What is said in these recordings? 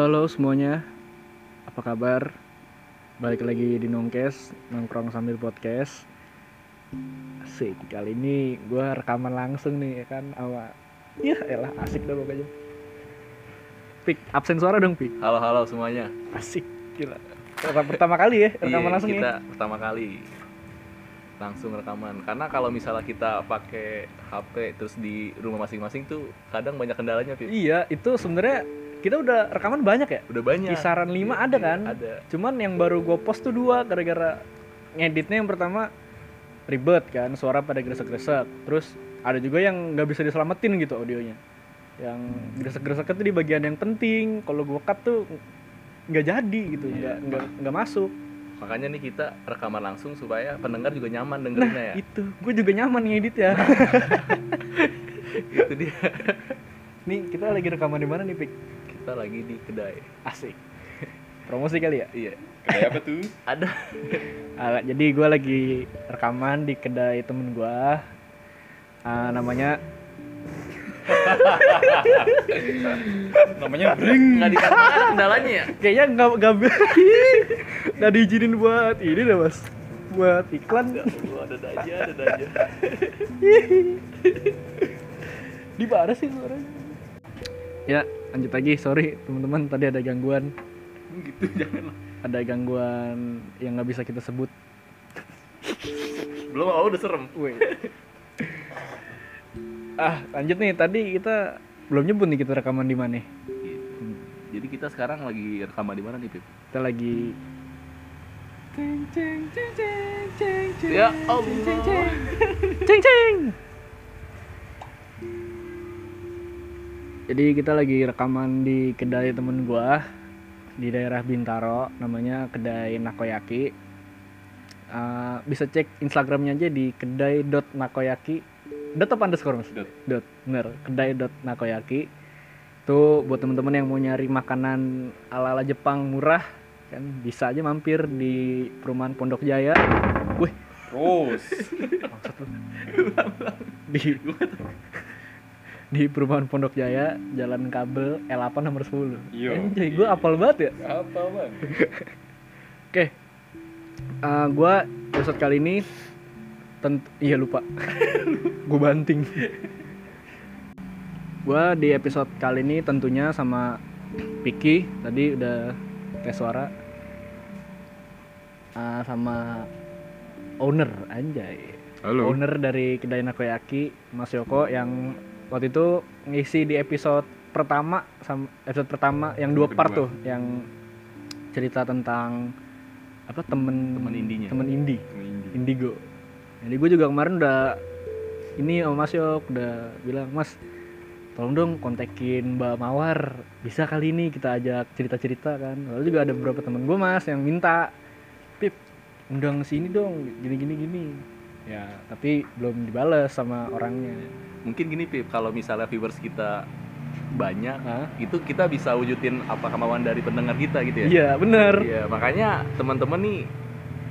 Halo halo semuanya, apa kabar? Balik lagi di Nongkes, nongkrong sambil podcast. Asik, kali ini gue rekaman langsung nih ya kan sama Ya elah asik dah pokoknya Pik, absen suara dong Pik Halo halo semuanya. Asik, gila Rekam pertama kali ya, rekaman Iya, langsung kita ya pertama kali langsung rekaman. Karena kalau misalnya kita pakai HP terus di rumah masing-masing tuh kadang banyak kendalanya, Pip. Iya, itu sebenarnya kita udah rekaman banyak ya Udah banyak. Kisaran lima Iya, ada iya, kan? Ada. Cuman yang baru gue post tuh dua gara-gara ngeditnya yang pertama ribet kan suara pada gresek-gresek terus ada juga yang nggak bisa diselamatin gitu audionya yang gresek-gresek itu di bagian yang penting kalau gue cut tuh nggak jadi gitu Iya. nggak nggak nggak masuk Makanya nih kita rekaman langsung supaya pendengar juga nyaman nah dengerinnya ya. itu gue juga nyaman ngedit ya Itu dia. nih kita lagi rekaman di mana nih pik Kita lagi di kedai. asik promosi kali ya Iya. Kedai apa tuh? Ada. Ah, jadi gue lagi rekaman di kedai temen gue Ah, namanya Namanya Bring. Enggak dikasih ada kendalanya ya? kayaknya nggak nggak nggak diizinin buat ini deh mas buat iklan ada aja, ada aja. di mana sih suaranya ya lanjut lagi sorry teman-teman tadi ada gangguan gitu jangan. ada gangguan yang nggak bisa kita sebut Belum oh, udah serem. Wait. ah lanjut nih tadi kita belum nyebut nih kita rekaman di mana Gitu. Jadi kita sekarang lagi rekaman di mana nih, Pip? kita lagi Ya Allah. cing cing jadi kita lagi rekaman di kedai temen gua di daerah Bintaro namanya kedai Nakoyaki. Eh, bisa cek instagramnya aja di kedai dot nakoyaki dot apa underscore mas? Dot. dot. Bener kedai dot nakoyaki tuh buat temen-temen yang mau nyari makanan ala ala Jepang murah kan bisa aja mampir di perumahan Pondok Jaya. Wih. Terus. Maksud lu? di di perumahan Pondok Jaya Jalan Kabel L8 nomor 10 Yo. Anjay, gue apal banget ya Apa bang? Oke Eh, Gua episode kali ini tent Iya lupa Gue banting Gua di episode kali ini tentunya sama Piki Tadi udah tes suara Eh, Sama owner anjay Halo. owner dari kedai Nakoyaki Mas Yoko yang waktu itu ngisi di episode pertama episode pertama yang dua part tuh yang cerita tentang apa temen Temen indinya. temen indi. Indie. indigo. Jadi gue juga kemarin udah ini sama Mas Yok udah bilang Mas tolong dong kontekin Mbak Mawar. Bisa kali ini kita ajak cerita-cerita kan. Lalu juga ada beberapa temen gue Mas yang minta Pip undang sini dong gini gini gini ya tapi belum dibales sama orangnya Mungkin gini, Pip, kalau misalnya viewers kita banyak, Hah? itu kita bisa wujudin apa kemauan dari pendengar kita gitu ya. iya bener Iya, makanya teman-teman nih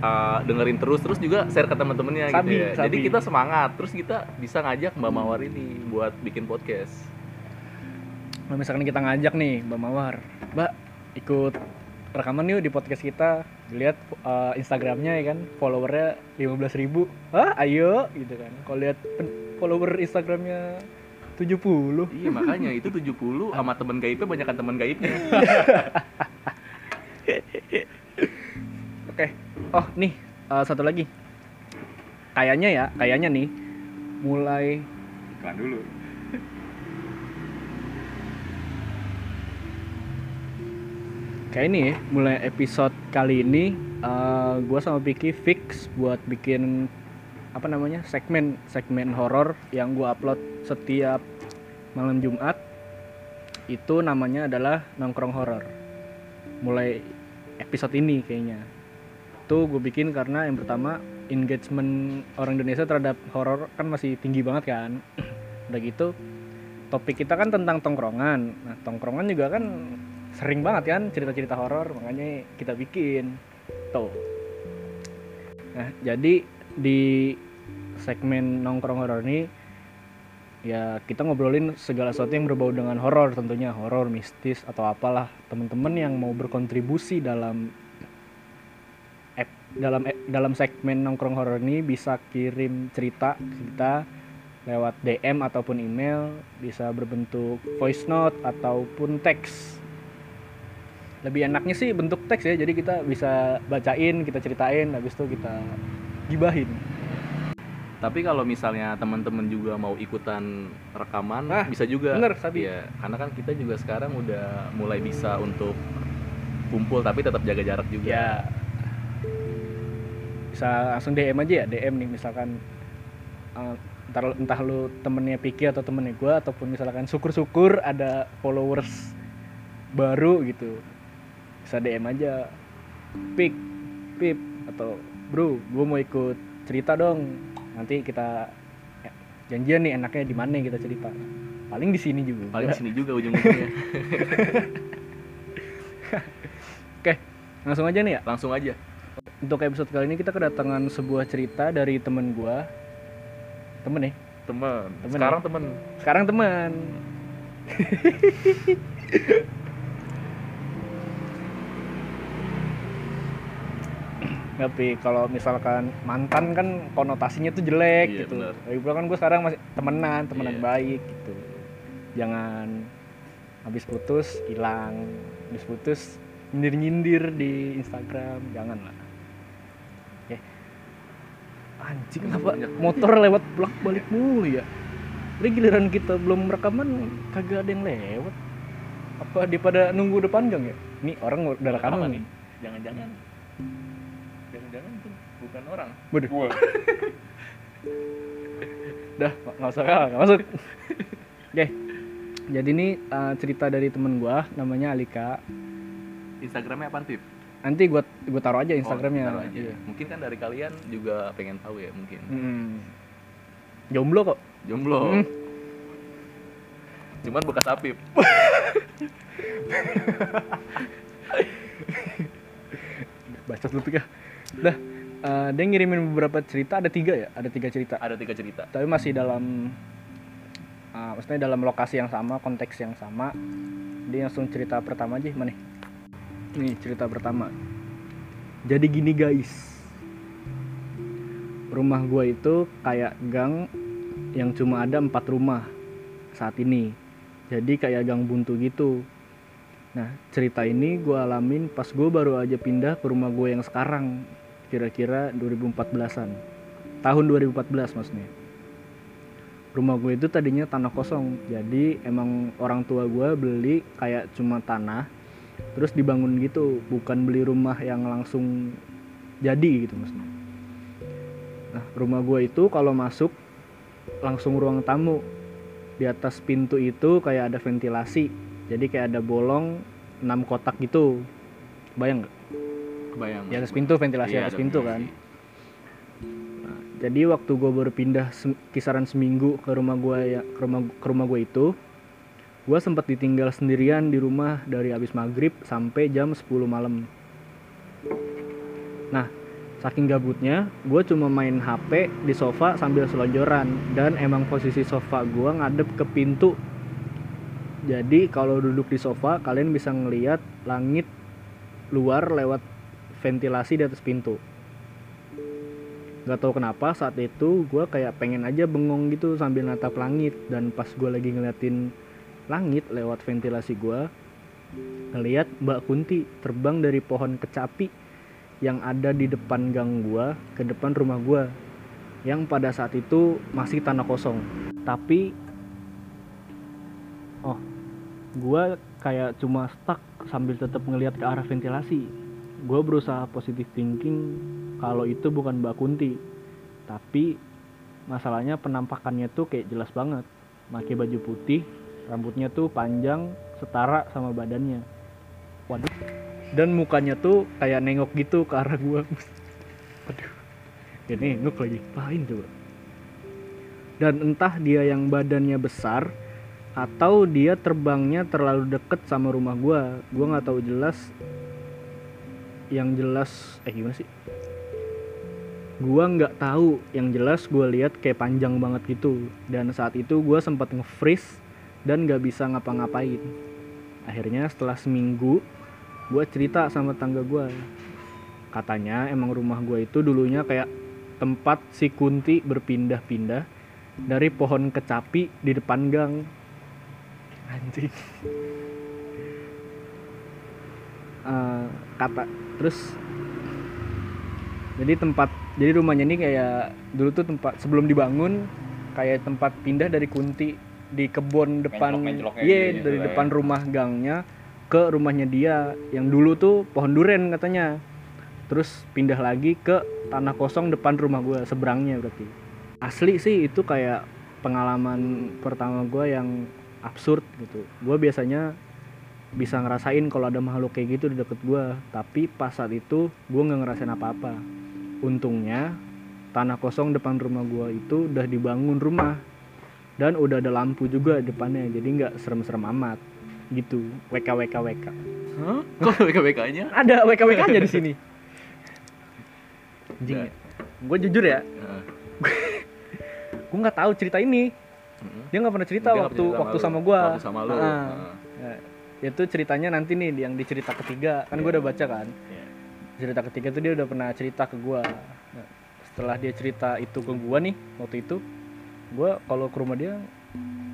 uh, dengerin terus terus juga share ke teman-temannya gitu Sabi, ya. Jadi sabi. kita semangat, terus kita bisa ngajak Mbak Mawar ini buat bikin podcast. Nah, misalkan kita ngajak nih Mbak Mawar Mbak ikut rekaman yuk di podcast kita lihat uh, Instagramnya ya kan followernya 15.000 ribu. Ah ayo gitu kan. Kalau lihat follower Instagramnya 70 Iya, makanya itu 70 sama temen gaibnya banyakan temen gaibnya. oke. Oh nih uh, satu lagi. Kayaknya ya kayaknya nih mulai Iklan dulu. Kayak ini ya mulai episode kali ini uh, gue sama Vicky fix buat bikin apa namanya segmen segmen horor yang gue upload setiap malam Jumat. Itu namanya adalah nongkrong horor. Mulai episode ini kayaknya. Tuh gue bikin karena yang pertama engagement orang Indonesia terhadap horor kan masih tinggi banget kan. Udah gitu topik kita kan tentang tongkrongan. Nah tongkrongan juga kan sering banget kan cerita-cerita horor makanya kita bikin. Tuh. Nah jadi di segmen nongkrong horor ini ya kita ngobrolin segala sesuatu yang berbau dengan horor tentunya horor mistis atau apalah. Teman-teman yang mau berkontribusi dalam dalam e- dalam segmen nongkrong horor ini bisa kirim cerita kita lewat DM ataupun email bisa berbentuk voice note ataupun teks lebih enaknya sih bentuk teks ya jadi kita bisa bacain kita ceritain habis itu kita gibahin Tapi kalau misalnya teman-teman juga mau ikutan rekaman, Ah, bisa juga. bener, Sabi. Iya, karena kan kita juga sekarang udah mulai bisa untuk kumpul tapi tetap jaga jarak juga. ya bisa langsung DM aja ya DM nih misalkan entar entah lu temennya Piki atau temennya gua ataupun misalkan syukur-syukur ada followers baru gitu bisa DM aja Pik Pip atau bro gua mau ikut cerita dong nanti kita eh, janjian nih enaknya di mana kita cerita paling di sini juga Paling sini juga ujung-ujungnya. oke langsung aja nih ya Langsung aja. Untuk episode kali ini kita kedatangan sebuah cerita dari temen gua. Temen nih. Temen. Temen Sekarang ya? temen. Sekarang teman. Tapi kalau misalkan mantan kan konotasinya tuh jelek Iya, gitu. benar. Lagi pula kan gue sekarang masih temenan, temenan Iya. baik gitu. Jangan habis putus hilang, habis putus nyindir-nyindir di Instagram, jangan lah. Oke. Anjing Banyak. motor lewat bolak balik mulu ya? Ini giliran kita belum rekaman kagak ada yang lewat. Apa dia pada nunggu depan gang ya? Nih orang udah rekaman nih. Jangan-jangan. Jangan-jangan itu bukan orang. Waduh, Gua. dah nggak usah kalah, nggak masuk. Oke, jadi ini uh, cerita dari temen gua namanya Alika. Instagramnya apa Tip? Nanti gua gua taruh aja Instagramnya. Oh, taruh aja. Iya. Mungkin kan dari kalian juga pengen tahu ya mungkin. Mm. Jomblo kok. Jomblo. Mm. Cuman bekas Apip. Bacot lu ya. Dah, uh, dia ngirimin beberapa cerita, ada tiga ya, ada tiga cerita. Ada tiga cerita. Tapi masih dalam, uh, maksudnya dalam lokasi yang sama, konteks yang sama. Dia langsung cerita pertama aja, mana nih? Cerita pertama. Jadi gini guys, rumah gua itu kayak gang yang cuma ada empat rumah saat ini. Jadi kayak gang buntu gitu. Nah, cerita ini gue alamin pas gue baru aja pindah ke rumah gue yang sekarang. Kira-kira 2014-an. Tahun 2014 maksudnya. Rumah gue itu tadinya tanah kosong. Jadi emang orang tua gue beli kayak cuma tanah. Terus dibangun gitu. Bukan beli rumah yang langsung jadi gitu maksudnya. Nah, rumah gue itu kalau masuk langsung ruang tamu. Di atas pintu itu kayak ada ventilasi jadi kayak ada bolong 6 kotak gitu. Bayang nggak? Kebayang. di atas pintu ventilasi Iya, atas pintu kan. Nah, jadi waktu gue baru pindah sem- kisaran seminggu ke rumah gue ya ke rumah ke rumah gue itu gue sempat ditinggal sendirian di rumah dari habis maghrib sampai jam 10 malam. Nah saking gabutnya gue cuma main HP di sofa sambil selonjoran dan emang posisi sofa gue ngadep ke pintu jadi kalau duduk di sofa kalian bisa ngelihat langit luar lewat ventilasi di atas pintu. Gak tahu kenapa saat itu gue kayak pengen aja bengong gitu sambil natap langit dan pas gue lagi ngeliatin langit lewat ventilasi gue ngeliat Mbak Kunti terbang dari pohon kecapi yang ada di depan gang gue ke depan rumah gue yang pada saat itu masih tanah kosong tapi gue kayak cuma stuck sambil tetap ngelihat ke arah ventilasi. Gue berusaha positive thinking kalau itu bukan Mbak Kunti. Tapi masalahnya penampakannya tuh kayak jelas banget. Pakai baju putih rambutnya tuh panjang setara sama badannya. Waduh. Dan mukanya tuh kayak nengok gitu ke arah gue waduh. Ya nengok lagi. Pahin coba? Dan entah dia yang badannya besar atau dia terbangnya terlalu deket sama rumah gua. Gua nggak tahu jelas yang jelas eh gimana sih? Gua nggak tahu yang jelas gua lihat kayak panjang banget gitu. Dan saat itu gua sempat nge-freeze dan nggak bisa ngapa-ngapain. Akhirnya setelah seminggu gua cerita sama tangga gua. Katanya emang rumah gua itu dulunya kayak tempat si Kunti berpindah-pindah dari pohon kecapi di depan gang anjing. Eh, kata terus jadi tempat jadi rumahnya ini kayak dulu tuh tempat sebelum dibangun kayak tempat pindah dari kunti di kebun depan iya gitu dari lah ya. depan rumah gangnya ke rumahnya dia yang dulu tuh pohon duren katanya. Terus pindah lagi ke tanah kosong depan rumah gue seberangnya berarti. Asli sih itu kayak pengalaman pertama gue yang absurd gitu. Gue biasanya bisa ngerasain kalau ada makhluk kayak gitu di deket gue tapi pas saat itu gue nggak ngerasain apa-apa. Untungnya tanah kosong depan rumah gue itu udah dibangun rumah. Dan udah ada lampu juga depannya jadi nggak serem-serem amat. Gitu WK WK WK Hah? Kok BK-BK-nya? ada WK WK nya di sini. Anjing gue jujur ya. Gue nggak tahu cerita ini Heeh. dia nggak pernah cerita Dia waktu cerita sama waktu lu. sama gue Waktu sama lu. Heeh. itu ceritanya nanti nih yang di cerita ketiga kan gue udah baca kan Iya. cerita ketiga tuh dia udah pernah cerita ke gua Nah, setelah dia cerita itu ke gua nih waktu itu gua kalau ke rumah dia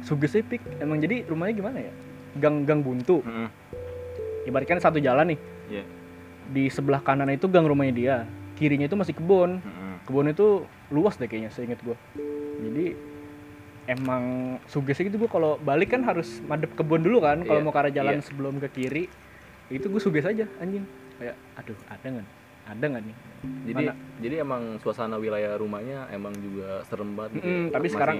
sugesipik emang jadi rumahnya gimana ya gang gang buntu Heeh. ibaratkan satu jalan nih Iya. di sebelah kanan itu gang rumahnya dia kirinya itu masih kebun Heeh. kebun itu luas deh kayaknya seingat gua jadi emang sugesti gitu gua kalau balik kan harus madep kebun dulu kan kalau Iya, mau ke arah jalan iya. sebelum ke kiri itu gue suges aja anjing kayak aduh ada nggak ada nggak nih Jadi Mana? jadi emang suasana wilayah rumahnya emang juga serem banget. gitu. Mm-mm, tapi Masih, sekarang-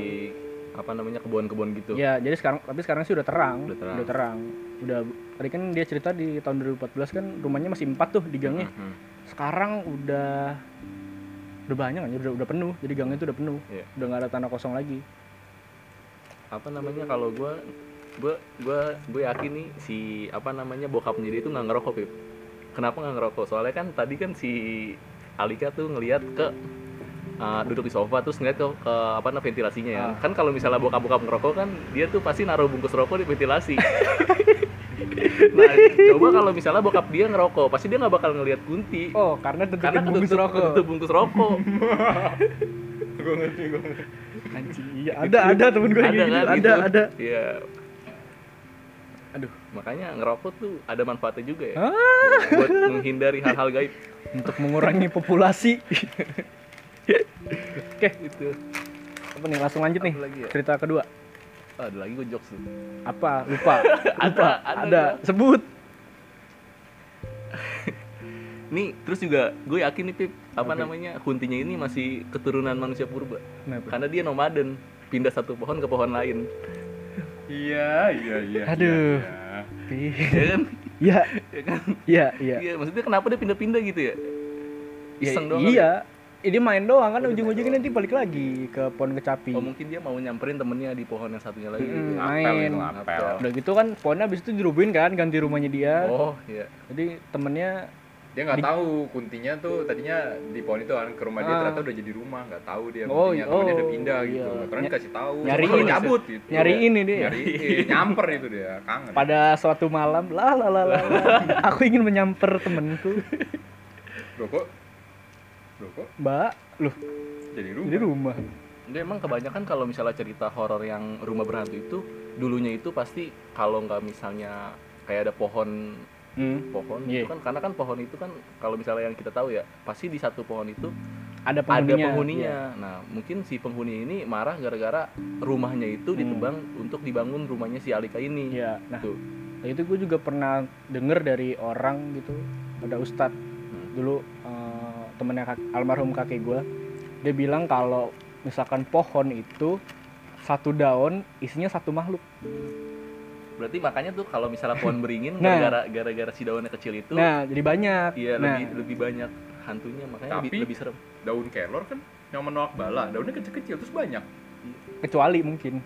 apa namanya kebun-kebun gitu. Ya, jadi sekarang tapi sekarang sih udah terang. Udah terang. Udah terang. Udah tadi kan dia cerita di tahun 2014 kan rumahnya masih empat tuh di gangnya. Mhm. Sekarang udah udah banyak kan, udah udah penuh. Jadi gangnya itu udah penuh. Iya. Udah nggak ada tanah kosong lagi. Apa namanya kalau gua gua gua gue yakin nih si apa namanya bokapnya dia itu nggak ngerokok Pip. Kenapa nggak ngerokok? Soalnya kan tadi kan si Alika tuh ngelihat ke uh, duduk di sofa terus ngeliat ke, ke apa namanya ventilasinya ya. Ah. Kan kalau misalnya bokap-bokap ngerokok kan dia tuh pasti naruh bungkus rokok di ventilasi. nah, coba kalau misalnya bokap dia ngerokok, pasti dia nggak bakal ngelihat kunti. Oh, karena karena bungkus rokok. ketutup bungkus rokok. gue ngerti gue ngerti iya ada ada temen gue ada gitu. kan ada gitu. ada. Iya. Aduh, makanya ngerokok tuh ada manfaatnya juga ya. Ah. Buat menghindari hal-hal gaib. Untuk mengurangi populasi. Oke, Itu. apa nih langsung lanjut nih lagi ya? cerita kedua. Ah, ada lagi gue jokes tuh. Apa? Lupa. Lupa. ada ada. Sebut. Nih, terus juga gue yakin nih Pip, apa Oke. namanya? Kuntinya ini masih keturunan manusia purba. Kenapa? Karena dia nomaden, pindah satu pohon ke pohon lain. iya iya iya Aduh. iya, Ya kan? Iya, Ya kan? iya, iya. Iya, maksudnya kenapa dia pindah-pindah gitu ya? Ya, Iseng doang. kali. Iya. Ini main doang kan Oh, ujung-ujungnya nanti balik lagi ke pohon kecapi. Oh, mungkin dia mau nyamperin temennya di pohon yang satunya lagi. Mm-mm. gitu. Apel Main. itu apel Udah gitu kan pohonnya habis itu dirubuhin kan ganti rumahnya dia. Oh, iya. Jadi temennya dia nggak Di- tahu kuntinya tuh tadinya di pohon itu kan ke rumah dia Ah. ternyata udah jadi rumah nggak tahu dia Oh, kuntinya. Oh, udah pindah iya. gitu. Keren Ny- kasih tahu nyariin ya, cabut gitu nyariin ini dia. nyariin nyamper itu dia kangen. Pada suatu malam lah lah lah lah, aku ingin menyamper temenku Loh kok? Loh kok? Mbak loh jadi rumah? di rumah. Dia emang kebanyakan kalau misalnya cerita horor yang rumah berhantu itu dulunya itu pasti kalau nggak misalnya kayak ada pohon hmm. pohon Iya. itu kan karena kan pohon itu kan kalau misalnya yang kita tahu ya pasti di satu pohon itu ada ada penghuninya, penghuninya. Iya. Nah mungkin si penghuni ini marah gara-gara rumahnya itu Hmm. ditebang untuk dibangun rumahnya si Alika ini. Iya. nah Tuh. itu gue juga pernah denger dari orang gitu ada ustadz Hmm. dulu eh, temennya kak- almarhum kakek gue dia bilang kalau misalkan pohon itu satu daun isinya satu makhluk Berarti makanya tuh kalau misalnya pohon beringin Nah. gara-gara gara-gara si daunnya kecil itu, nah jadi banyak. iya nah, lebih lebih banyak hantunya makanya lebih, Tapi- lebih serem. daun kelor kan yang menolak bala daunnya kecil-kecil terus banyak. Kecuali mungkin.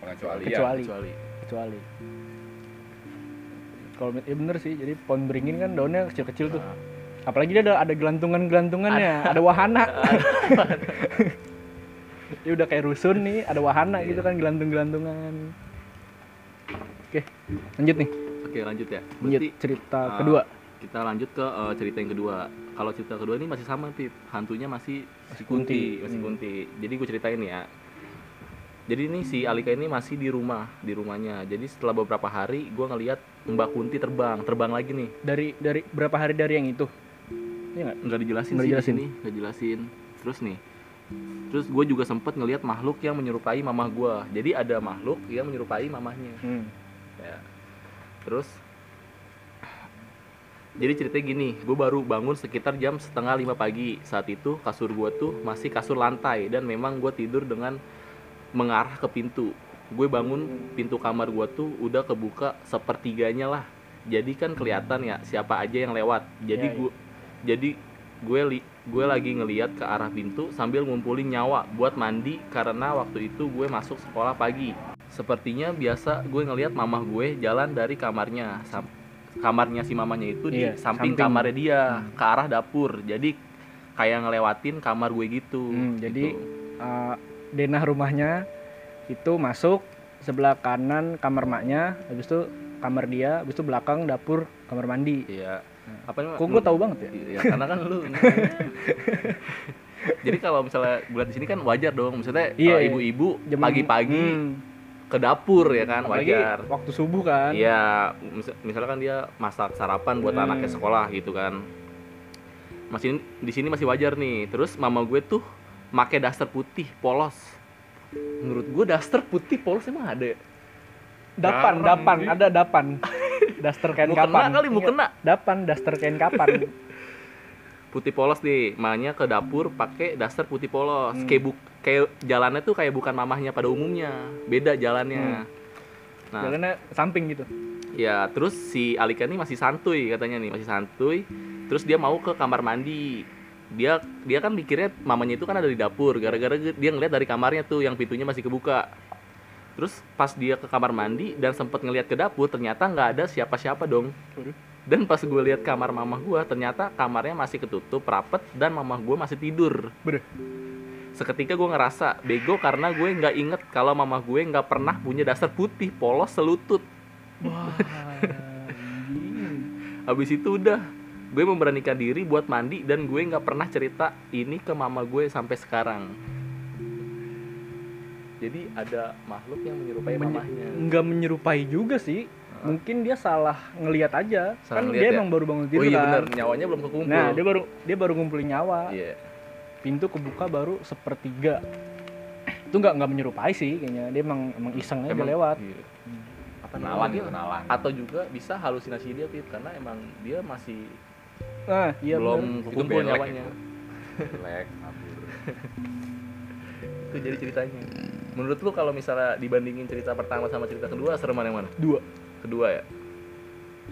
Pengecualian. Kecuali. Kecuali. Kecuali. Kalau ya bener sih jadi pohon beringin kan daunnya kecil-kecil tuh. Nah, apalagi dia ada ada gelantungan gelantungannya ada wahana. Ya udah kayak rusun nih ada wahana gitu Iya. kan gelantung gelantungan oke lanjut nih Oke lanjut ya. lanjut Berarti cerita ah, kedua kita lanjut ke eh, cerita yang kedua. Kalau cerita kedua ini masih sama Pip, hantunya masih masih kunti, Kunti. masih Hmm. kunti. Jadi gue ceritain ya. Jadi ini si Alika ini masih di rumah, di rumahnya. Jadi setelah beberapa hari gue ngelihat Mbak Kunti terbang, terbang lagi nih. dari dari berapa hari dari yang itu Iya nggak Nggak dijelasin Nggak sih dijelasin. di nggak jelasin. Terus nih, terus gue juga sempet ngelihat makhluk yang menyerupai mamah gue. Jadi ada makhluk yang menyerupai mamahnya. hmm. Ya. Terus jadi ceritanya gini gue baru bangun sekitar jam setengah lima pagi. Saat itu kasur gue tuh masih kasur lantai dan memang gue tidur dengan mengarah ke pintu. Gue bangun pintu kamar gue tuh udah kebuka sepertiganya lah. Jadi kan kelihatan ya siapa aja yang lewat. Jadi Iya, iya. gue jadi gue li, gue lagi ngeliat ke arah pintu sambil ngumpulin nyawa buat mandi karena waktu itu gue masuk sekolah pagi sepertinya biasa gue ngeliat mamah gue jalan dari kamarnya. Sam- kamarnya si mamanya itu di Iya, samping, samping. kamarnya dia Hmm. ke arah dapur. Jadi kayak ngelewatin kamar gue gitu Hmm, jadi gitu. uh, denah rumahnya itu masuk sebelah kanan kamar maknya habis itu kamar dia habis itu belakang dapur kamar mandi. Iya. Apa namanya kok gue tahu banget ya? Iya, karena kan lu. Jadi kalau misalnya buat di sini kan wajar dong. Misalnya Iya, iya. ibu-ibu pagi-pagi Hmm, ke dapur ya kan apalagi wajar waktu subuh kan Iya, mis- misalnya kan dia masak sarapan buat Hmm. anaknya sekolah gitu kan. Masih di sini masih wajar nih. Terus mama gue tuh make daster putih polos. Menurut gue daster putih polos emang ada ya? dapan dapan sih. ada dapan daster kain Mau kena kapan kali, mau Iya, kena. dapan daster kain kapan Putih polos nih, makanya ke dapur pakai daster putih polos. Hmm. Kayak buk kayak jalannya tuh kayak bukan mamahnya pada umumnya. Beda jalannya. Nah, jalannya samping gitu Ya, terus si Alika ini masih santuy katanya nih, masih santuy. Terus dia mau ke kamar mandi. Dia dia kan mikirnya mamanya itu kan ada di dapur, gara-gara dia ngeliat dari kamarnya tuh yang pintunya masih kebuka. Terus pas dia ke kamar mandi dan sempet ngeliat ke dapur, ternyata nggak ada siapa-siapa dong. Dan pas gue lihat kamar mamah gue, ternyata kamarnya masih ketutup, rapet, dan mamah gue masih tidur. Bener. Seketika gue ngerasa bego karena gue nggak inget kalau mamah gue nggak pernah punya dasar putih polos selutut. wah. Habis itu udah gue memberanikan diri buat mandi dan gue nggak pernah cerita ini ke mama gue sampai sekarang. Jadi ada makhluk yang menyerupai Menye- mamahnya. nggak menyerupai juga sih mungkin dia salah ngelihat aja Salah kan dia ya? emang baru bangun tidur Oh iya kan bener, nyawanya belum kekumpul. nah dia baru dia baru ngumpulin nyawa Iya. pintu kebuka baru sepertiga itu nggak nggak menyerupai sih kayaknya dia emang emang iseng aja Emang- lewat iya. Apa Kenalan namanya? gitu, kenalan. Atau juga bisa halusinasi dia Pip karena emang dia masih nah iya belum kekumpul nyawanya. Jelek, kabur. Itu jadi ceritanya. Menurut lu kalau misalnya dibandingin cerita pertama sama cerita kedua serem mana yang mana? dua Kedua ya?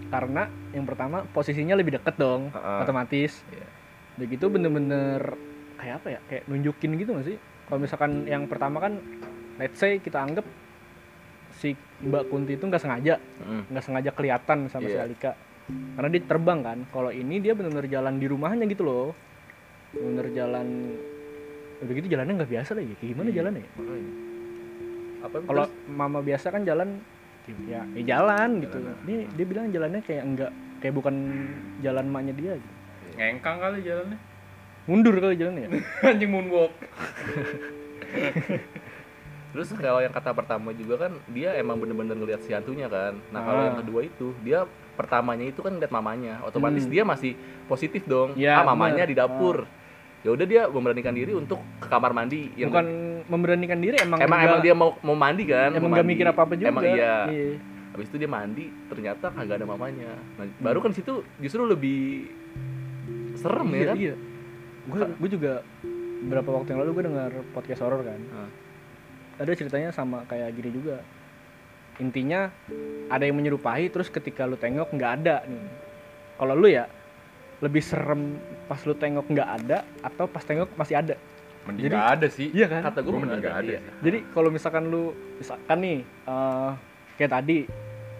karena yang pertama posisinya lebih deket dong Heeh. otomatis Iya. udah gitu bener-bener kayak apa ya kayak nunjukin gitu gak sih kalau misalkan yang pertama kan let's say kita anggap si Mbak Kunti itu nggak sengaja Mm. nggak sengaja kelihatan sama si Iya. Alika karena dia terbang kan kalau ini dia benar-benar jalan di rumahnya gitu loh benar jalan udah gitu jalannya nggak biasa lagi kayak gimana Iya. jalannya ya? Kalau mama biasa kan jalan ya, ya jalan gitu Jalan. dia dia bilang jalannya kayak enggak kayak bukan jalan maknya dia gitu. Ngengkang kali jalannya. mundur kali jalannya ya Anjing moonwalk. Terus kalau yang kata pertama juga kan dia emang bener-bener ngeliat si hantunya kan. Nah kalau Ah. yang kedua itu dia pertamanya itu kan ngeliat mamanya, otomatis Hmm. dia masih positif dong. Ya, ah mamanya bener. di dapur. Ya udah dia memberanikan diri untuk ke kamar mandi. Yang bukan memberanikan diri emang emang enggak- emang dia mau mau mandi kan? emang mau mikir apa apa juga Emang iya. Iya. Habis itu dia mandi, ternyata kagak ada mamanya. Nah, baru kan situ justru lebih serem iya, ya kan? iya. gue gue juga beberapa waktu yang lalu gue dengar podcast horor kan Ah. ada ceritanya sama kayak gini juga intinya ada yang menyerupai terus ketika lu tengok nggak ada nih kalau lu ya lebih serem pas lu tengok nggak ada atau pas tengok masih ada Mending Jadi- nggak ada sih. iya kan Kata gue Gua mending nggak ada iya. sih. jadi kalau misalkan lu misalkan nih eh, kayak tadi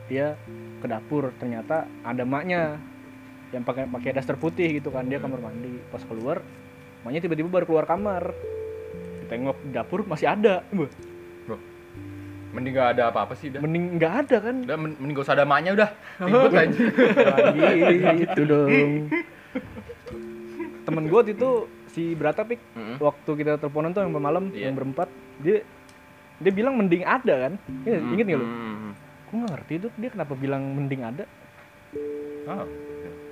dia ke dapur ternyata ada maknya yang pakai pakai daster putih gitu kan dia kamar mandi pas keluar makanya tiba-tiba baru keluar kamar tengok dapur masih ada Wah, Mending gak ada apa-apa sih udah. mending nggak ada kan Udah men- mending gak usah ada emaknya udah. Ribet aja. lagi itu dong temen gue itu si Bratapik Mm-mm. waktu kita teleponan tuh yang malam Iya. yang berempat dia dia bilang mending ada kan Iya, Mm, inget nggak lu gue nggak ngerti tuh dia kenapa bilang mending ada Ah,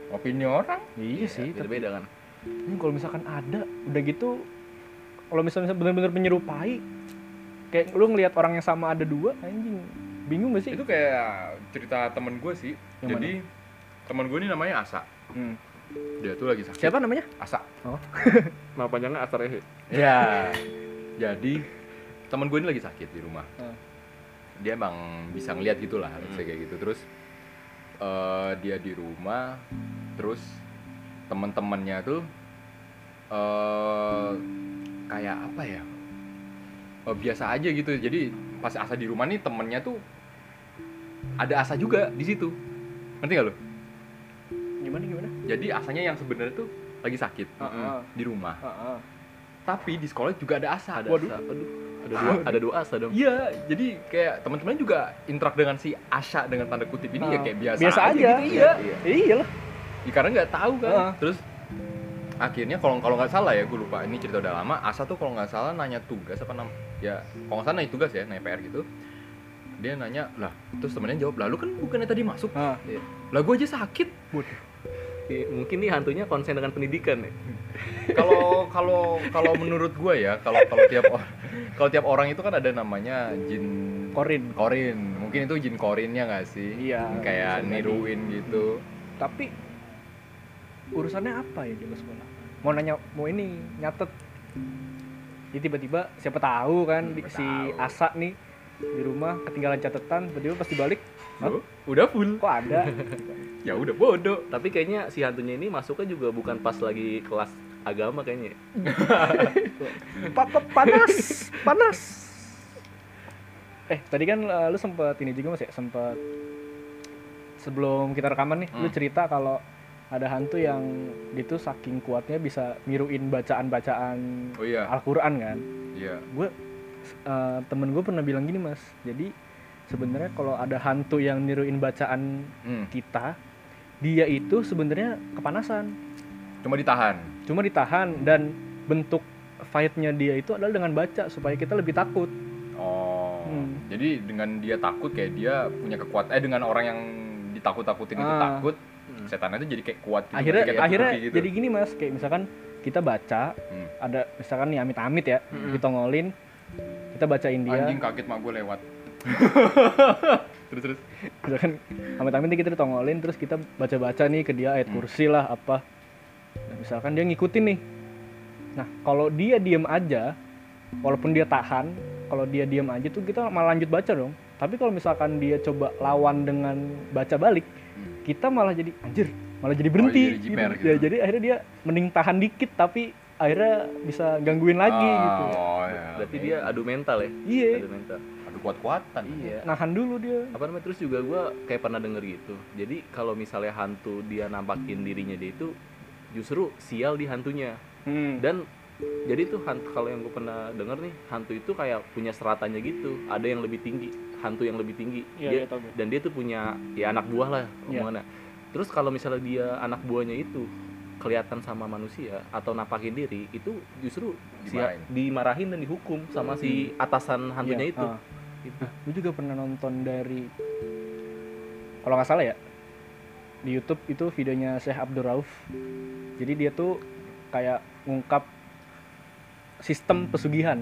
opini orang. iya sih beda tapi beda kan Hmm, kalau misalkan ada udah gitu kalau misalnya benar-benar menyerupai kayak lu ngelihat orang yang sama ada dua anjing bingung gak sih Itu kayak cerita temen gue sih. Yang Jadi temen gue ini namanya Asa. Hmm. Dia tuh lagi sakit. siapa namanya Asa. nama panjangnya Asar Ehe Ya. Jadi temen gue ini lagi sakit di rumah. Hmm. Dia emang bisa ngeliat gitu lah, harusnya kayak gitu. Terus eh, dia di rumah, terus teman-temannya tuh eh kayak apa ya? Eh, biasa aja gitu. Jadi pas Asa di rumah nih temennya tuh ada Asa juga di situ. Ngerti gak lo? Gimana gimana Jadi Asanya yang sebenarnya tuh lagi sakit Heeh. di rumah. Heeh. Tapi di sekolah juga ada Asa. ada Waduh. asa aduh ada dua ada dua asa dong Iya, jadi kayak teman-teman juga interak dengan si Asya dengan tanda kutip ini ya Ah, kayak biasa, biasa aja. gitu, iya. Iya. iya lah Ya, karena nggak tahu kan. Ah. Terus akhirnya kalau kalau nggak salah ya, gue lupa ini cerita udah lama. Asa tuh kalau nggak salah nanya tugas apa nam ya kalau nggak salah nanya tugas ya, nanya PR gitu. Dia nanya lah, terus temennya jawab, lalu kan bukannya tadi masuk, Ah, lah gue aja sakit. Iya, mungkin nih hantunya konsen dengan pendidikan ya Kalau kalau kalau menurut gue ya, kalau kalau tiap kalau tiap orang itu kan ada namanya jin Korin korin. Mungkin itu jin korinnya nggak sih? Iya, Kayak bisa jadi. niruin gitu. tapi urusannya apa ya jaga sekolah mau nanya mau ini nyatet ya tiba-tiba siapa tahu kan Siapa si tahu. Asa nih di rumah ketinggalan catatan tiba-tiba pas dibalik Hah? Oh, udah full. kok ada Ya udah bodoh. tapi kayaknya si hantunya ini masuknya juga bukan pas lagi kelas agama kayaknya Pa- pa- panas panas eh tadi kan eh, lu sempet ini juga mas ya sempet sebelum kita rekaman nih lu Hmm. cerita kalau ada hantu yang itu saking kuatnya bisa niruin bacaan-bacaan Oh iya. Al-Quran kan Iya. gue eh, temen gue pernah bilang gini mas jadi sebenarnya kalau ada hantu yang niruin bacaan Hmm. kita dia itu sebenarnya kepanasan Cuma ditahan. cuma ditahan dan bentuk fightnya dia itu adalah dengan baca supaya kita lebih takut Oh. Hmm. Jadi dengan dia takut kayak dia punya kekuatan eh dengan orang yang ditakut-takutin itu Ah. takut, setannya itu jadi kayak kuat gitu. akhirnya kayak akhirnya gitu. jadi gini mas kayak misalkan kita baca Hmm. ada misalkan nih amit-amit ya Mm-mm. ditongolin kita bacain dia anjing kaget mak gue lewat. terus terus. misalkan amit-amit nih kita ditongolin terus kita baca-baca nih ke dia ayat Hmm. kursi lah apa Nah, misalkan dia ngikutin nih nah kalau dia diem aja walaupun dia tahan kalau dia diem aja tuh kita malah lanjut baca dong tapi kalau misalkan dia coba lawan dengan baca balik kita malah jadi anjir malah jadi berhenti jadi jiper gitu. gitu. Ya, jadi akhirnya dia mending tahan dikit tapi akhirnya bisa gangguin lagi Ah, gitu Oh ya. berarti oke. dia adu mental ya iya adu mental Aduh kuat-kuatan. iya nahan dulu dia apa namanya terus juga gue kayak pernah denger gitu jadi kalau misalnya hantu dia nampakin dirinya dia itu justru sial di hantunya Hmm. dan jadi tuh hantu kalau yang gue pernah denger nih hantu itu kayak punya seratanya gitu ada yang lebih tinggi hantu yang lebih tinggi Iya, dia iya, tahu gue. dan dia tuh punya ya anak buah lah Iya. omongannya terus kalau misalnya dia anak buahnya itu kelihatan sama manusia atau nampakin diri itu justru Dimarahin. dimarahin dan dihukum sama si atasan hantunya Iya, itu ah. Gitu. Nah, gue juga pernah nonton dari kalau nggak salah ya di YouTube itu videonya Syekh Abdul Rauf. Jadi dia tuh kayak ngungkap sistem pesugihan.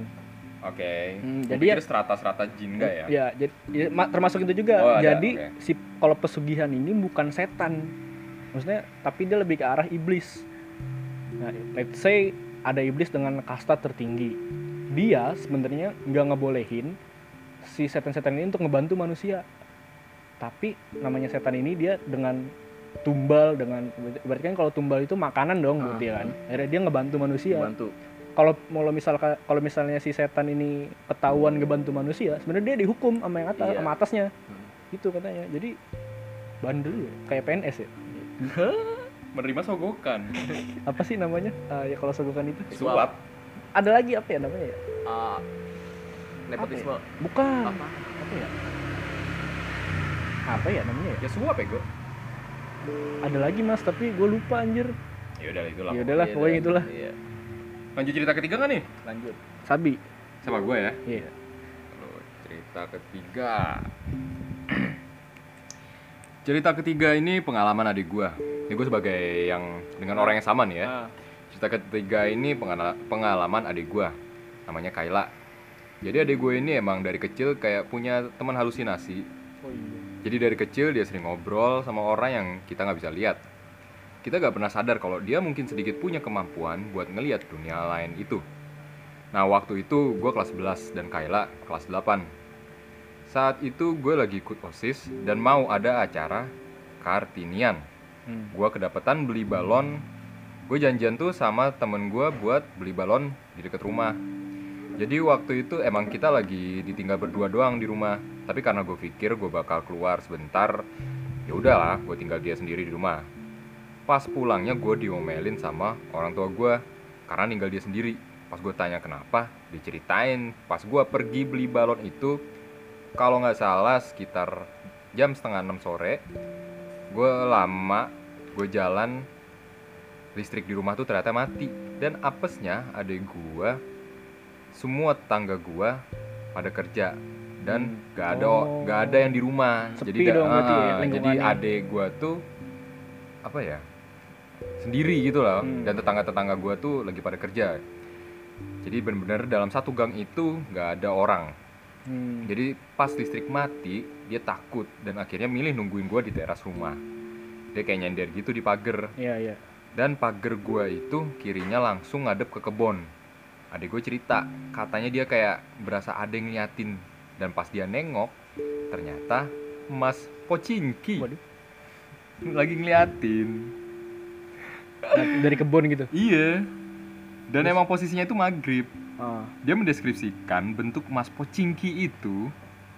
Oke. Hmm, Gua jadi ya- strata-strata jin enggak ya? Ya, jadi ya, ma- termasuk itu juga. Oh, ada, jadi oke. si kalau pesugihan ini bukan setan. Maksudnya tapi dia lebih ke arah iblis. Nah, let's say ada iblis dengan kasta tertinggi. Dia sebenarnya nggak ngebolehin si setan-setan ini untuk ngebantu manusia. Tapi namanya setan ini dia dengan tumbal dengan berarti kan kalau tumbal itu makanan dong berarti Ah. kan. Akhirnya dia ngebantu manusia. Bantu kalau mau misalkan kalau misalnya si setan ini ketahuan ngebantu manusia sebenarnya dia dihukum sama yang atas Iya. sama atasnya. Hmm. gitu katanya. Jadi bandel ya. Kayak PNS ya? Menerima sogokan. Apa sih namanya? Eh, ya kalau sogokan itu? Suap. Ada lagi apa ya namanya ya? Ah, nepotisme. Bukan. Apa? Apa ya? Apa ya namanya? Ya ya ya gue ada lagi mas tapi gue lupa anjir. Ya udah itulah ya udahlah Iya, pokoknya itulah. iya. lanjut cerita ketiga kan nih? Lanjut. Sabi. Sama gue ya? Iya. Lalu, cerita ketiga. Cerita ketiga ini pengalaman adik gue ini gue sebagai yang dengan orang yang sama nih ya. Ah, cerita ketiga ini pengala- pengalaman adik gue namanya Kayla jadi adik gue ini emang dari kecil kayak punya teman halusinasi. Oh iya. Jadi dari kecil dia sering ngobrol sama orang yang kita nggak bisa lihat. Kita nggak pernah sadar kalau dia mungkin sedikit punya kemampuan buat ngelihat dunia lain itu. Nah waktu itu gue kelas 11 dan Kayla kelas 8 saat itu gue lagi ikut OSIS dan mau ada acara Kartinian. Hmm. gue kedapatan beli balon. Gue janjian tuh sama temen gue buat beli balon di deket rumah jadi waktu itu emang kita lagi ditinggal berdua doang di rumah. Tapi karena gue pikir gue bakal keluar sebentar ya udahlah gue tinggal dia sendiri di rumah. Pas pulangnya gue diomelin sama orang tua gue karena ninggal dia sendiri. Pas gue tanya kenapa diceritain. Pas gue pergi beli balon itu kalau nggak salah sekitar jam setengah enam sore gue lama gue jalan listrik di rumah tuh ternyata mati. Dan apesnya adik gue semua tetangga gue pada kerja dan Hmm. gak ada Oh. gak ada yang di rumah Sepi da- dong ya, ah, jadi lingkungannya. adik gue tuh apa ya sendiri gitu loh Hmm. dan tetangga tetangga gue tuh lagi pada kerja jadi bener-bener dalam satu gang itu gak ada orang Hmm. jadi pas listrik mati, dia takut dan akhirnya milih nungguin gua di teras rumah. Dia kayak nyender gitu di pagar. iya iya Dan pagar gua itu kirinya langsung ngadep ke kebon. Adik gue cerita, katanya dia kayak berasa ada yang ngeliatin. Dan pas dia nengok, ternyata Mas Pocinki Waduh. lagi ngeliatin. Dari- kebun gitu Iya. Dan emang posisinya itu maghrib. ah Dia mendeskripsikan bentuk Mas Pocinki itu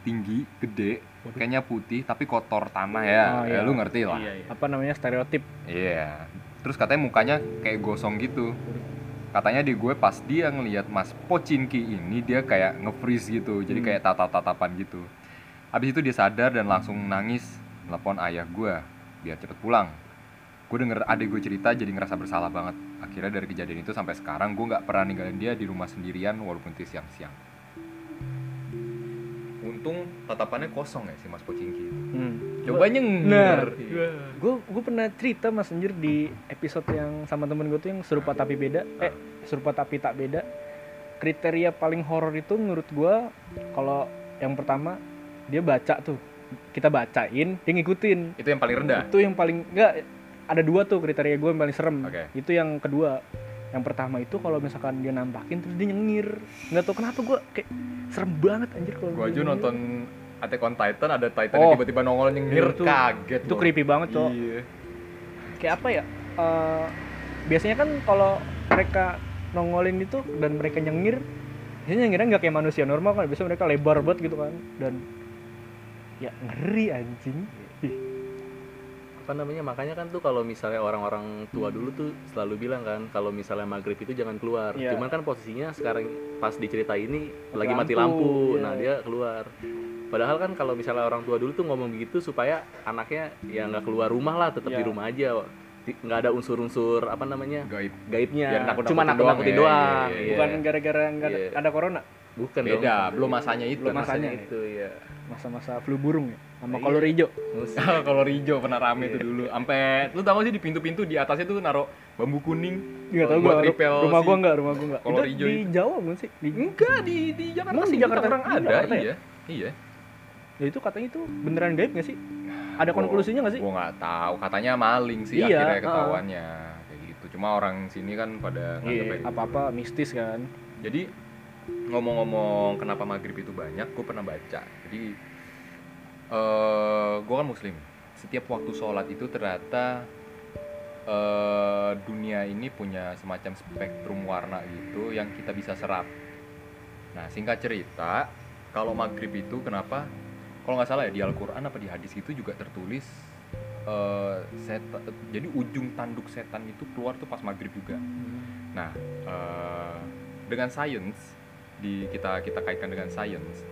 tinggi, gede, Waduh. kayaknya putih tapi kotor tanah ya. Oh, ya iya. lu ngerti lah. iya iya apa namanya stereotip Iya. Terus katanya mukanya kayak gosong gitu. Katanya di gue pas dia ngelihat Mas Pocinki ini dia kayak nge-freeze gitu. Jadi Hmm. kayak tatap-tatapan gitu. Habis itu dia sadar dan langsung nangis telepon ayah gue biar cepet pulang. Gue denger adik gue cerita jadi ngerasa bersalah banget. Akhirnya dari kejadian itu sampai sekarang gue nggak pernah ninggalin dia di rumah sendirian walaupun itu siang-siang. Untung tatapannya kosong ya si Mas Pocinki. hmm. Coba Nah, nyenger. gue gue pernah cerita mas anjir di episode yang sama temen gue tuh yang serupa tapi beda eh serupa tapi tak beda kriteria paling horor itu menurut gue kalau yang pertama dia baca tuh kita bacain dia ngikutin Itu yang paling rendah. itu yang paling enggak ada dua tuh kriteria gue yang paling serem Oke. itu yang kedua yang pertama itu kalau misalkan dia nampakin terus dia nyengir nggak tahu kenapa gue kayak serem banget anjir kalau Gua dia aja nyengir. nonton Attack on Titan ada Titan Oh. yang tiba-tiba nongol nyengir Itu- kaget itu gua. creepy banget cok. Iya. kayak apa ya? Eh, biasanya kan kalau mereka nongolin itu dan mereka nyengir biasanya nyengirnya nggak kayak manusia normal kan. Biasanya mereka lebar banget gitu kan. Dan ya ngeri anjing. Apa namanya? Makanya kan tuh kalau misalnya orang-orang tua dulu tuh selalu bilang kan kalau misalnya maghrib itu jangan keluar. Iya. cuman kan posisinya sekarang pas dicerita ini Mati lagi mati lampu, lampu, iya. nah dia keluar padahal kan kalau misalnya orang tua dulu tuh ngomong begitu supaya anaknya ya nggak keluar rumah lah tetap di Iya. rumah aja nggak ada unsur-unsur apa namanya Gaib. gaibnya Biar nakut-nakutin cuma nakut-nakutin doang, doang, ya, iya, iya. iya. bukan gara-gara nggak ada, Iya. ada corona bukan Beda, dong belum masanya itu. Belum masanya. masanya itu ya masa-masa flu burung ya sama Iya. kolor hijau Mus- Kalau Rijo pernah rame tuh dulu. Sampai lu tau gak sih di pintu-pintu di atasnya tuh naruh bambu kuning. nggak tahu Buat gua repel rumah si gua nggak rumah gua nggak kolor itu hijau di itu. Jawa bukan sih di Enggak di di Jakarta sih di Jakarta? orang ada. Jakarta ya? Iya. Iya. Ya itu katanya itu beneran gaib nggak sih ada konklusinya nggak sih Gua nggak tahu. Katanya maling sih Iya, akhirnya ketahuannya. Kayak gitu. Cuma orang sini kan pada nganggep apa apa mistis kan Jadi ngomong-ngomong kenapa maghrib itu banyak, gue pernah baca. Jadi eh gue kan muslim. Setiap waktu sholat itu ternyata eh dunia ini punya semacam spektrum warna gitu yang kita bisa serap. Nah singkat cerita, kalau maghrib itu kenapa? Kalau nggak salah ya di Al-Quran apa di hadis itu juga tertulis eh, setan jadi ujung tanduk setan itu keluar tuh pas maghrib juga. Nah eh, dengan science di kita kita kaitkan dengan science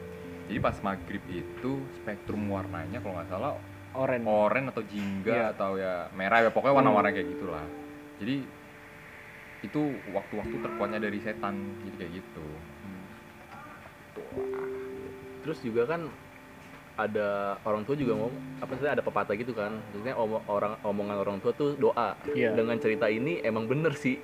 jadi pas maghrib itu spektrum warnanya kalau nggak salah Oren. oranye atau jingga Iya. atau ya merah ya pokoknya warna-warna kayak gitulah. Jadi itu waktu-waktu terkuatnya dari setan jadi kayak gitu. Terus juga kan ada orang tua juga ngomong apa sih ada pepatah gitu kan maksudnya omong, orang omongan orang tua tuh doa Iya. dengan cerita ini emang bener sih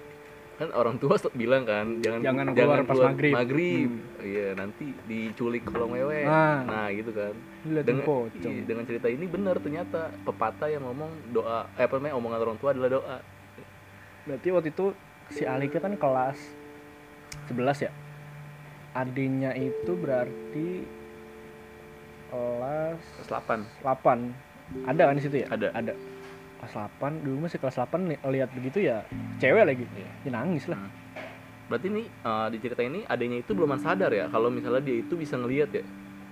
kan orang tua bilang kan jangan Jangan keluar pas maghrib. maghrib. Hmm. iya nanti diculik kolong wewe Nah. nah gitu kan dengan iya, dengan cerita ini bener ternyata pepatah yang ngomong doa eh apa namanya omongan orang tua adalah doa Berarti waktu itu si Alika kan kelas 11 ya. Adiknya itu berarti kelas kelas 8 8. Ada kan di situ ya? Ada. Ada. Kelas 8, dulu masih kelas 8 li- lihat begitu ya cewek lagi. Iya. Ya nangis lah. Hmm. berarti nih eh, di cerita ini adanya itu belum sadar ya kalau misalnya dia itu bisa ngelihat ya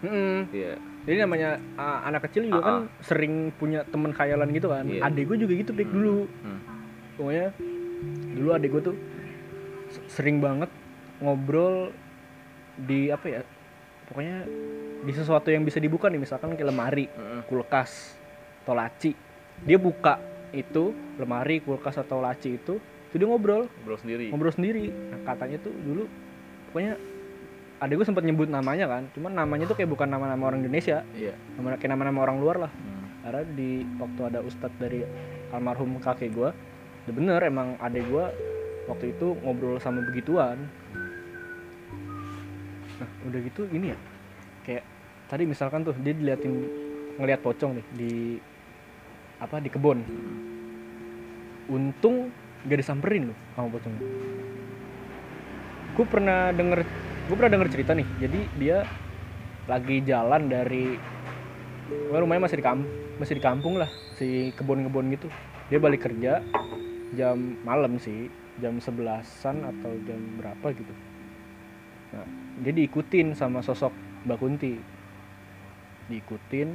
Mm-mm. iya Jadi namanya uh, anak kecil juga Ah, kan sering punya temen khayalan gitu kan. Iya. Adik gue juga gitu Pik, Hmm. dulu. Hmm. Pokoknya dulu adik gue tuh sering banget ngobrol di apa ya? Pokoknya di sesuatu yang bisa dibuka nih misalkan kayak lemari, kulkas, atau laci. Dia buka itu lemari, kulkas atau laci itu, itu dia ngobrol, ngobrol sendiri. Ngobrol sendiri. Nah, katanya tuh dulu pokoknya adik gue sempat nyebut namanya kan, cuman namanya tuh kayak bukan nama-nama orang Indonesia, iya. Nama kayak nama-nama orang luar lah. Hmm. karena di waktu ada ustadz dari almarhum kakek gue udah bener emang adek gue waktu itu ngobrol sama begituan. Nah udah gitu ini ya kayak tadi misalkan tuh dia diliatin ngelihat pocong nih di apa di kebun untung gak disamperin loh sama pocongnya gue pernah denger gue pernah denger cerita nih jadi dia lagi jalan dari Wah, rumahnya masih di kampung, masih di kampung lah, si kebun-kebun gitu. Dia balik kerja jam malam sih, jam sebelasan atau jam berapa gitu. Nah, dia diikutin sama sosok Mbak Kunti. Diikutin,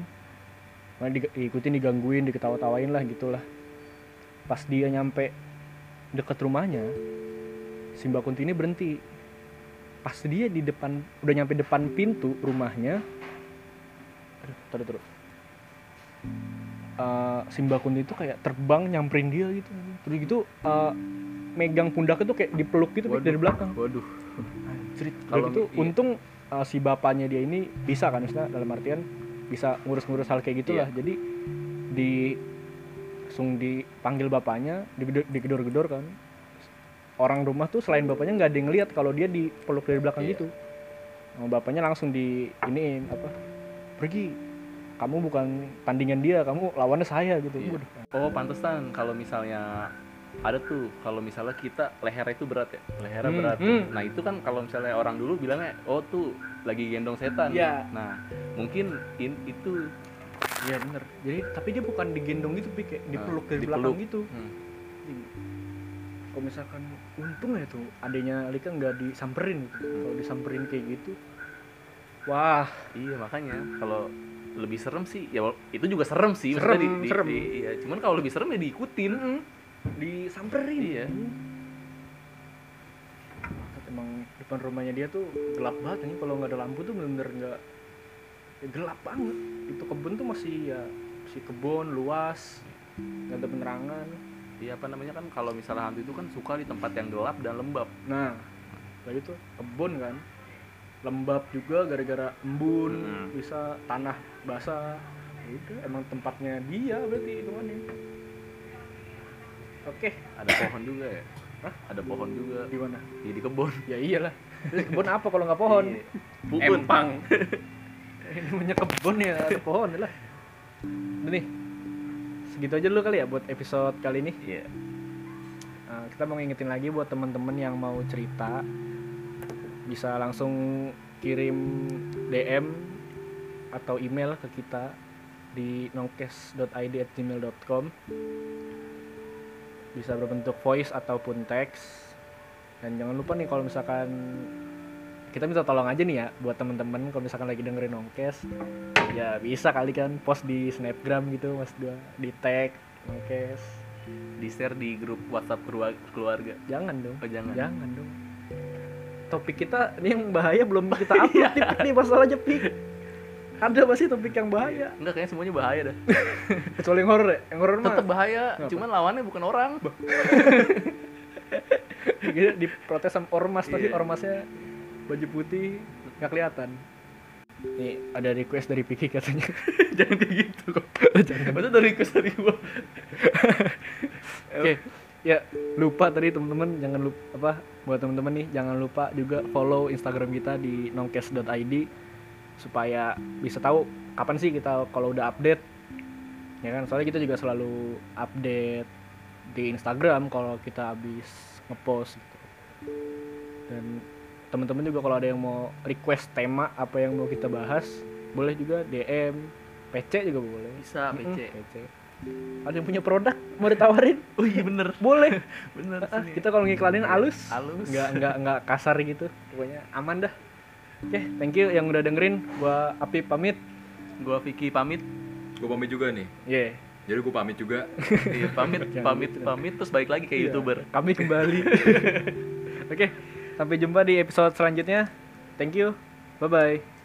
nah, di- diikutin, digangguin, diketawa-tawain lah gitulah. Pas dia nyampe deket rumahnya, si Mbak Kunti ini berhenti. Pas dia di depan, udah nyampe depan pintu rumahnya, aduh taruh taruh Eh, si Mbak Kunti itu kayak terbang nyamperin dia gitu terus gitu eh, megang pundaknya tuh kayak dipeluk gitu Waduh. dari belakang waduh. Udah Kalau gitu iya. untung eh, si bapaknya dia ini bisa kan maksudnya dalam artian bisa ngurus-ngurus hal kayak gitulah Iya. jadi di langsung dipanggil bapaknya digedor- digedor-gedor kan orang rumah tuh selain bapaknya nggak ada yang ngeliat kalau dia dipeluk dari belakang Iya. gitu Nah, bapaknya langsung di iniin apa pergi kamu bukan tandingan dia kamu lawannya saya gitu. Waduh. oh pantesan kalau misalnya ada tuh kalau misalnya kita lehernya itu berat ya? Lehernya Hmm, berat. Hmm. nah itu kan kalau misalnya orang dulu bilangnya oh tuh lagi gendong setan. Iya. nah mungkin in, itu iya bener. Jadi tapi dia bukan digendong gitu Pik, kayak dipeluk dari dipeluk. belakang gitu. Hmm, kalau misalkan untung ya tuh adanya Alika nggak disamperin gitu. Kalau disamperin kayak gitu wah. Iya makanya. Kalau lebih serem sih ya itu juga serem sih. Serem, di- di- serem. di- iya. Cuman kalau lebih serem ya diikutin disamperin. Iya. Maksud emang depan rumahnya dia tuh gelap banget ini. Kalau nggak ada lampu tuh bener-bener nggak ya gelap banget. Itu kebun tuh masih ya si kebun luas nggak ada penerangan. Iya apa namanya kan kalau misalnya hantu itu kan suka di tempat yang gelap dan lembab. Nah lagi tuh kebun kan. Lembab juga gara-gara embun Hmm. bisa tanah basah. Ya udah emang tempatnya dia berarti itu kan ya oke. Ada pohon juga ya? Hah? ada pohon juga. Di mana? Di, di kebun. Ya iyalah. Terus kebun apa kalau nggak pohon? Iya. Bubun. empang. Ini namanya kebun ya ada pohon lah. Udah nih segitu aja dulu kali ya buat episode kali ini. Iya. Nah, kita mau ngingetin lagi buat temen-temen yang mau cerita bisa langsung kirim DM atau email ke kita di nongkes.id@gmail.com bisa berbentuk voice ataupun teks. Dan jangan lupa nih kalau misalkan kita minta tolong aja nih ya buat temen-temen kalau misalkan lagi dengerin nongkes ya bisa kali kan post di snapgram gitu mas gua di tag nongkes di share di grup WhatsApp keluarga. Jangan dong. Oh jangan. Jangan dong. Topik kita ini yang bahaya belum kita upload nih, Pik, nih masalahnya pik ada pasti topik yang bahaya. Enggak kayaknya semuanya bahaya dah. Kecuali yang horor ya. Yang horor mah tetap bahaya Kenapa? cuman lawannya bukan orang. Gitu, diprotes sama ormas tapi Iya. ormasnya baju putih nggak kelihatan. Nih ada request dari Piki katanya. Jangan kayak gitu kok. Jangan. Dari request dari gua. Oke. Ya lupa tadi teman-teman jangan lupa apa buat teman-teman nih jangan lupa juga follow Instagram kita di nongkes.id supaya bisa tahu kapan sih kita kalau udah update. Ya kan? Soalnya kita juga selalu update di Instagram kalau kita habis ngepost gitu. dan teman-teman juga kalau ada yang mau request tema apa yang mau kita bahas boleh juga DM PC juga boleh. Bisa Mm-mm, PC PC ada yang punya produk mau ditawarin? Oh iya bener. Boleh. Bener Ah, sini. kita kalau ngiklanin halus halus nggak nggak nggak kasar gitu. Pokoknya aman dah oke thank you yang udah dengerin. Gua Api pamit. Gua Vicky pamit. Gue pamit juga nih. yeah Jadi gue pamit juga. Iya, pamit pamit gitu. pamit terus balik lagi kayak Iya, youtuber. Kami kembali. Oke sampai jumpa di episode selanjutnya. Thank you. Bye bye